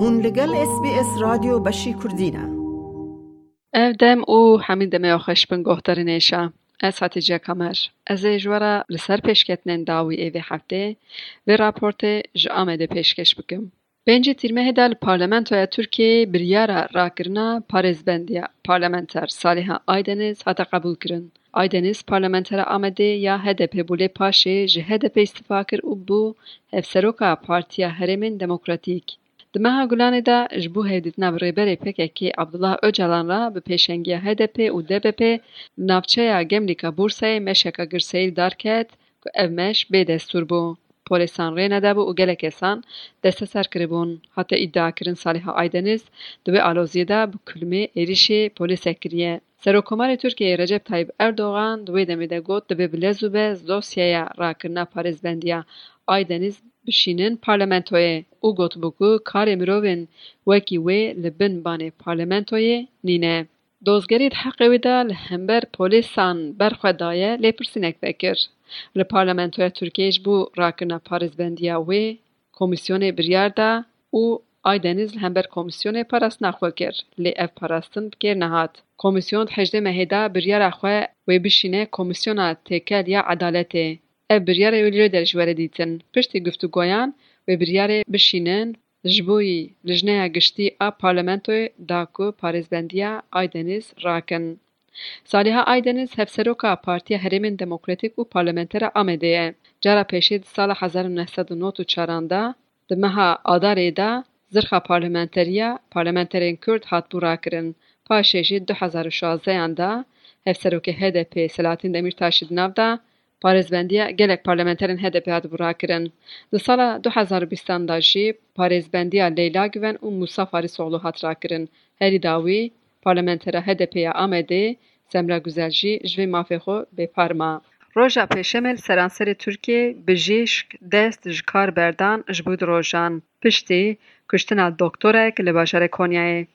هون لگل اس بی اس رادیو بشی کردینه او او همین دمه آخش بنگاه نیشا. از حتیجه کمر. از ایجورا لسر پیشکتنن داوی ایوی هفته و راپورت جا آمده پیشکش بکم. بینجی تیرمه دل پارلمنتوی ترکیه بریارا را کرنا پارلمانتر بندیا. پارلمنتر صالحه آیدنز حتی قبول کرن. آیدنیز پارلمنتر آمده یا هدپ بوله پاشه جه هدپ استفاکر او بو. افسروکا پارتیا هرمین دموکراتیک. Di meha Gulanê de ji bo hevdîtina bi rêberê PKK Abdullah Öcalan re bi pêşengiya HDP û DBP navçeya Gemlîka Bursayê meşeka girseyî darket ku ev meş bêdestûr bû. Polîsan rê nedebû û gelek kesan desteser kiribûn. Hate îdiakirin Saliha Aydeniz di wê aloziyê de bi kulmê êrişê polîsek kiriye. Serokkomarê Tirkiyeyê Recep Tayyip Erdogan di wê demê de got dibe bi lez û bez dosyeya rakirina parêzbendiya Aydeniz bişînin parlamentoyê û gotibû ku karê mirovên wekî wê li bin banê parlamentoyê nîne. Dozgerî di heqê wê de li hember polîsan berxwe daye lêpirsînek vekir. Li parlamentoya Tirkiyeyê ji bo rakirina parêzbendiya wê komîsyonê biryar da û Aydeniz li hember komîsyonê parastina xwe kir. Lê ev parastin bi kêr nehat. Komîsyon di hejdê mehê de biryara xwe wê bişîne Komîsyona Têkel ya Edaletê. او بریاره اولیو دلش وره دیتن. پشتی گفتو گویان و بریاره بشینن جبوی لجنه گشتی او پارلمنتوی داکو پارزبندیا آیدنیز راکن. سالیها آیدنیز هفسرو که پارتی هرمین دموکراتیک او آمده ایم. جارا سال حزار و نهستد و نوت و چارانده ده مها آداره ده زرخا پارلمنتریا پارلمنترین کرد هات برا کرن. 2016 دو حزار و شازه انده هفسرو دمیر تاشید نوده parêzbendiya gelek parlamenterên HDP hatibû rakirin. Di sala du hezar û bîstan de jî parêzbendiya Leyla Güven û Musa Farîsoğlu hat rakirin. Herî dawî parlamentera HDP ya Amedê Semra Güzel jî ji vê mafê xwe bêpar ma. Roja pêşemê li seranserê Tirkiyeyê bijîşk dest ji kar berdan ji du rojan piştî kuştina doktorek li bajarê Konyayê.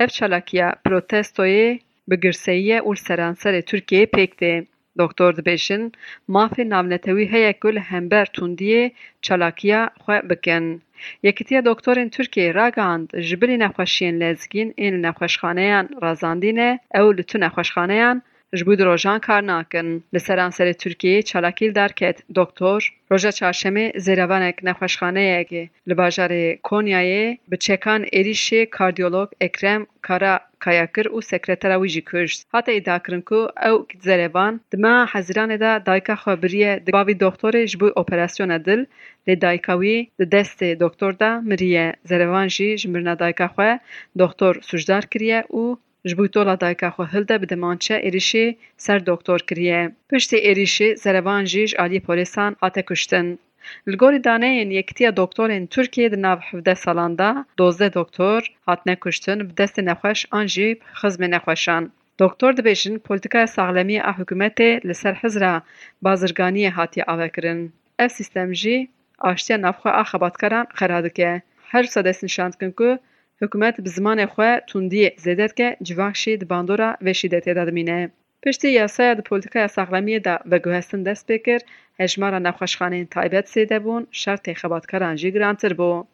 Ev çalakiya protestoyê bi girseyiyê û seranserê Tirkiyeyê. دکتر دبیشن مافی نامنتوی هیا کل همبر توندیه چلاکیا خواه بکن. یکی تیه دکتر این ترکیه را گاند جبلی نخوشین لیزگین این نخوشخانه این رازاندینه اول تو نخوشخانه جبو در رجحان کارنکن لسران سر ترکیه چالاکیل درکت دکتر رجت ششم زریوانک نخشخانه ای که لبجراه کونیا به چکان اریش کاردیولوگ اکرم کرا کایکر او سکرتر ویجی کرد. حتی ادکرن که او زریوان دما حزیران دا دایکا خبری دبای دکتر جبو اپراسیون دل ل دایکاوی دست دکتر دا میری زریوانجی جمیر دایکا خو دکتر سوچدار کریه او. جبوی طولا دایکا خو هلدا بده مانچه ایریشی سر دکتور کریه. پشتی ایریشی زروان جیج آلی پولیسان آتا کشتن. لگوری دانه این یکتیا دکتور ترکیه ده نو حفده سالان ده دوزده دکتور هات نکشتن بدست نخوش آنجی خزم نخوشان. دکتور ده بیشن پولتیکای ساغلمی ا حکومت لسر حزره بازرگانی هاتی آوه کرن. اف سیستم جی آشتیا نفخه اخباتکاران خرادکه. هر سادست نشاند کنکو حکومت به زمان خو توندی زدت که جوان باندورا و شیدت داد مینه پشت یاسای د پولیتیکای ساغلمی دا و گوهستن دست بکر هجمارا نخوشخانه تایبت سیده شرط خبات کرانجی گرانتر بو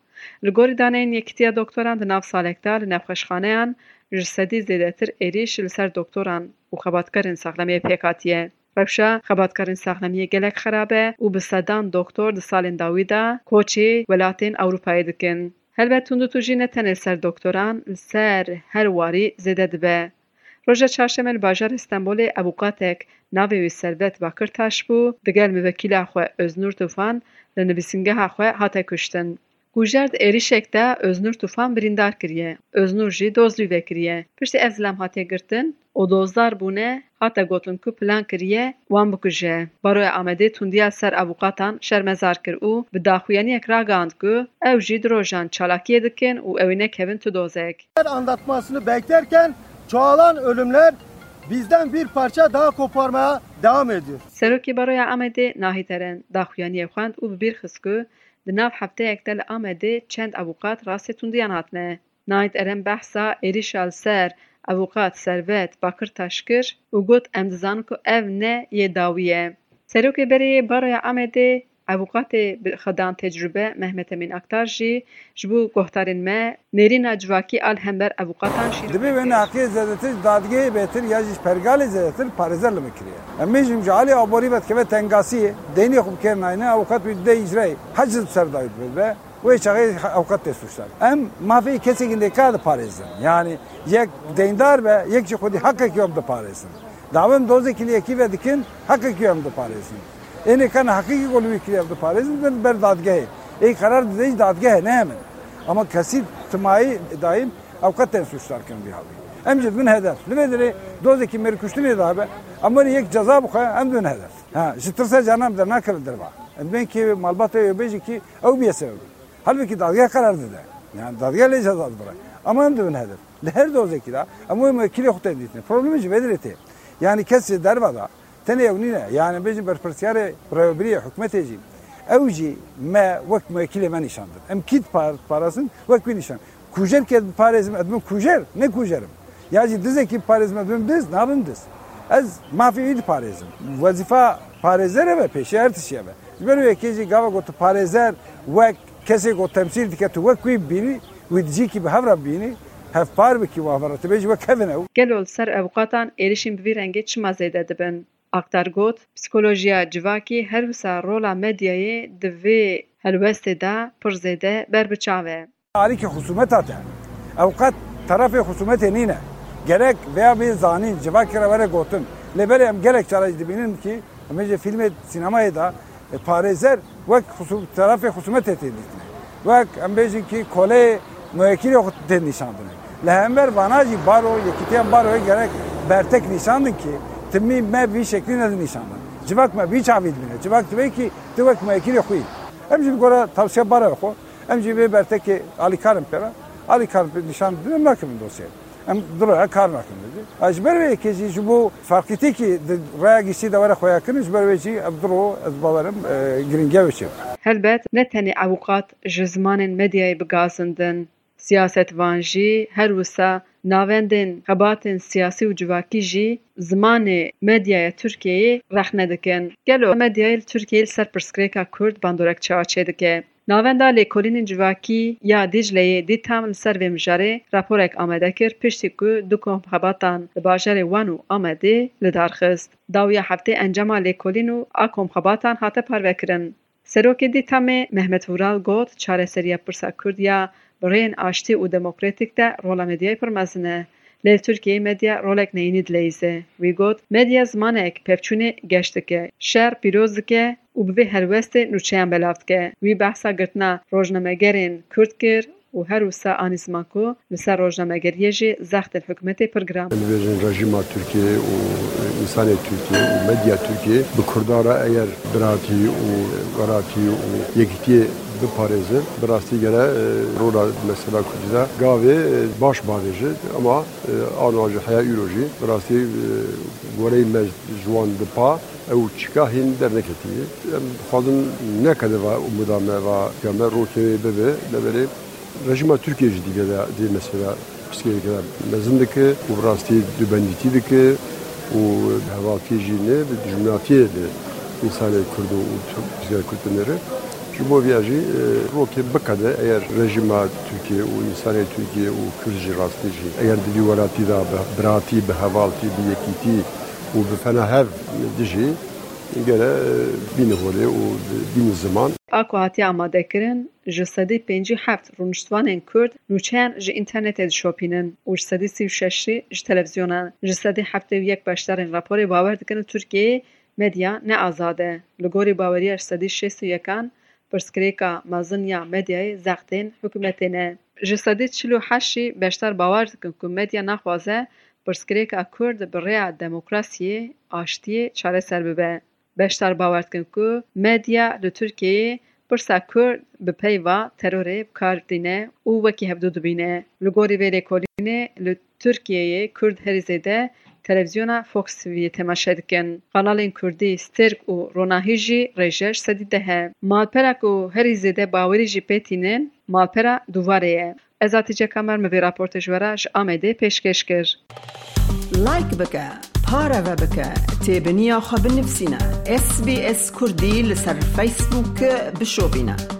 لگوری دانه این یکیتیا دکتوران ده نف سالکتار نخوشخانه ان جسدی زیده تر ایریش لسر دکتوران و خبات کرن ساغلمی پیکاتیه رفشا خبات کرن ساغلمی گلک خرابه او بسدان دکتور ده سالین کوچی ولاتین اوروپایی دکن هەلبەت تونند و توژی نەتەنێ سەردۆکتۆران سەر هەرواری زێدە دبێ ڕۆژە چاشەمە باژار ئستەمبولێ ئەبووقاتێک ناوێوی سەربەت باکرتاش بوو دەگەل مڤەکیلاخوا ئۆزنور توفان لە نوویسنگەهاخوا هاتە کوشتن Gujar êrişekte öznur tufan birîndar kiriye. Öznur jî dozlû vekiriye. Piştî ez zilam hatiye girtin, o dozdar bûne hate gotin ku plan kiriye wan bikuje. Baroya Amedê tundiya ser ewqatan şermezar kir û bi daxuyaniyek ragihand ku ew jî di rojan çalakiyê dikin û ew ê nekevin tu dozek. anlatmasını beklerken çoğalan ölümler bizden bir parça daha koparmaya devam ediyor. Serokê Baroya Amedê nahîterin daxuyaniyê xwend û bi bîr xist ku di nav hefteyek de li Amedê çend ewqat rastê tundiyan hatine. Nahît behsa êrişa ser ewqat Servet Bakirtaş kir û got em dizanin ku ev ne yê dawî ye. Serokê Berê Baroya Amedê اوقات خدان تجربه مهمت من اکتار جی جبو گهتارین ما نرینا جواکی آل همبر اوقاتان شیر دبی بین حقی زدتر دادگه بهتر یا جیش پرگال زدتر پارزر لمکریه اما جیم جعلی آبوری بد که به تنگاسیه دینی خوب کرناینه اوقات وی چغه اوقات ته سوشتن ام ما فی کسی که نکار پاریزن یعنی یک دیندار به یک چی خودی حق کیوم ده پاریزن دعویم دوزه کلی یکی و دیکن حق کیوم ده پاریزن این کن حقیقی گلوی کیوم ده پاریزن بر بر دادگاه ای قرار دیج دادگاه نه من اما کسی تمایی daim avukat suçlarken bir halı. Hem cidden hedef. Limediri dozdaki merkuşlu bir daha be. Ama yek ceza bu kadar hem dün hedef. Ha, jitirse canım da nakıldır bak. Ben ki malbata öbeci ki ev bir sebebi. Halbuki dadgah karar dedi. Yani dadgah le ceza bırak. Ama hem dün hedef. Her doze ki da. Ama o kili hukta edildi. Problemi ci vedireti. Yani kesi dervada. Tene evnine. Yani bizim berpersiyare pravbriye hükmeteci. Evci me vek mekili men nişandır. Em kit parasın vek bir nişan. Kujer ke parezim edmem kujer. Ne kujerim? Yani dize ki parezim edmem diz. Ne yapayım diz? Ez mafi id parezim. Vazifa parezere ve peşe ertişe ve. Böyle yekeci gava gotu parezer vek kese go temsil dike tu vek kuy bini ve dici ki behavra bini hef par biki wavara te beji vek hevene ew. Gelol ser evqatan erişim bi rengê çima zêde dibin. Aktar got, psikolojiya civakî her wisa rola medyayê di vê helwestê de pir zêde berbiçav e. Alîkê husûmeta te. Ewqat tarafê husûmetê nîne. Gerek veya bir zanîn civakê re were gotin. Lêberê em gelek cara dibînin ki em jê filmê sînemayê da پارێزەر وەک تەرافێ خصومەتێ تێدیتنێ وەک ئەم بێژین کی کۆلێ موەکیری تێ نیشاندنێ لە هەمبەر باناجی بارۆ یەکیتیان باروی گەرەک بەرتەک نیشاندن کی تمی me vî şeklî nedin nîşandan. Civak me vî çavî dibîne. Civak dibe ki tu wek mekirî xwî. Em jî gora tavsiye bara xwe. Em jî vê bertekê alîkarim pera. Alîkarim nîşan dibim nakim dosyayê. ام درا کار نکند از بر و کسی چې بو فرقتی کی د راګیسی د ورا خویا کنس بر و چې ابدرو از باورم گرینګاو چې هلبت نتنی عوقات جزمان مدیای بگازندن siyaset vanji her wisa navendin xebatên siyasî û civakî jî zimanê medyaya Tirkiyeyê rexne dikin. Gelo medyayê li Tirkiyeyê li ser pirsgirêka Kurd bandorek. ناوندا لیکولین جواکی یا دیجلی دی تام سر و مجاره راپورک آمده کرد پشتی که دو کم خباتان باجر وانو آمده لدارخست. داوی هفته انجام لیکولین و اکم خباتان حتا پر وکرن. سروک دی تام محمد ورال گوت چاره سریه پرسا کرد یا برین آشتی و دموکراتیک ده رولا مدیای پرمزنه. لیل ترکیه مدیا رولک نینید لیزه. وی گوت مدیا زمانه اک پفچونه گشتکه. شر پیروزکه û bi vê helwestê nûçeyan belav dike. Wî behsa girtina rojnamegerên Kurd kir û her wisa anî ziman ku li ser rojnamegeriyê jî zextên hikûmetê pir giran. Dibêjin rejima Tirkiye û însanê Tirkiye û medya Tirkiye bi Kurdara eger biratî û weratî û yekîtiyê biparêzin bi gere rola mesela Kurdîda gavê baş bavêjin ama ana ji heya îro jî bi rastî goreyê me ji wan dipa اوچکا هین در نکتیه خودن نکده و مدامه و کامه روکی ببه دبری رژیم ترکیه جدی که دی مثلا پسکیه که مزند که و براستی دوبندیتی دکه و هواتی جینه و جمعاتیه ده insan kurdu güzel kurtları. Şu bu viyajı roke bakada eğer rejima Türkiye u insan Türkiye u Kürtçe rastlıcı eğer de yuvarati da brati be havalti be yekiti و به فنا هف دیجی گره بین هوری و بین زمان. آقای هاتی آماده کرن جسدی پنجی هفت رونشتوان این کرد نوچین جی انترنت اید شوپینن. و جسدی سیو ششی جی تلویزیونن. جسدی هفته و یک باشتر این رپوری باور دکن ترکیه مدیا نه ازاده لگوری باوری جسدی شیست و یکان پرسکریکا مزن یا مدیای زختین حکومتینه. جسدی چلو هشی باشتر باور دکن که مدیا نخوازه pirsgirêka Kurd bi rêya demokrasiyê, aştiyê çareser bibe. Beşdar bawer dikin ku medya li Tirkiyeyê pirsa Kurd bi peyva terorê bikardîne û wekî hevdû dibîne. Li gorî vê lêkolînê li Tirkiyeyê Kurd herî zêde televizyona Fox TV'ye temaşe dikin. Kanalên Kurdî Stirk û Ronahî jî rêje ji sedî de he. Malpera ku herî zêde bawerî. We re ji Amedê pêşkêş kir. لایک بکە پارە بە بکە تێبنییا خە بنفسینە SسBS کوردی لەسەر فیسبووکە بشۆبینە.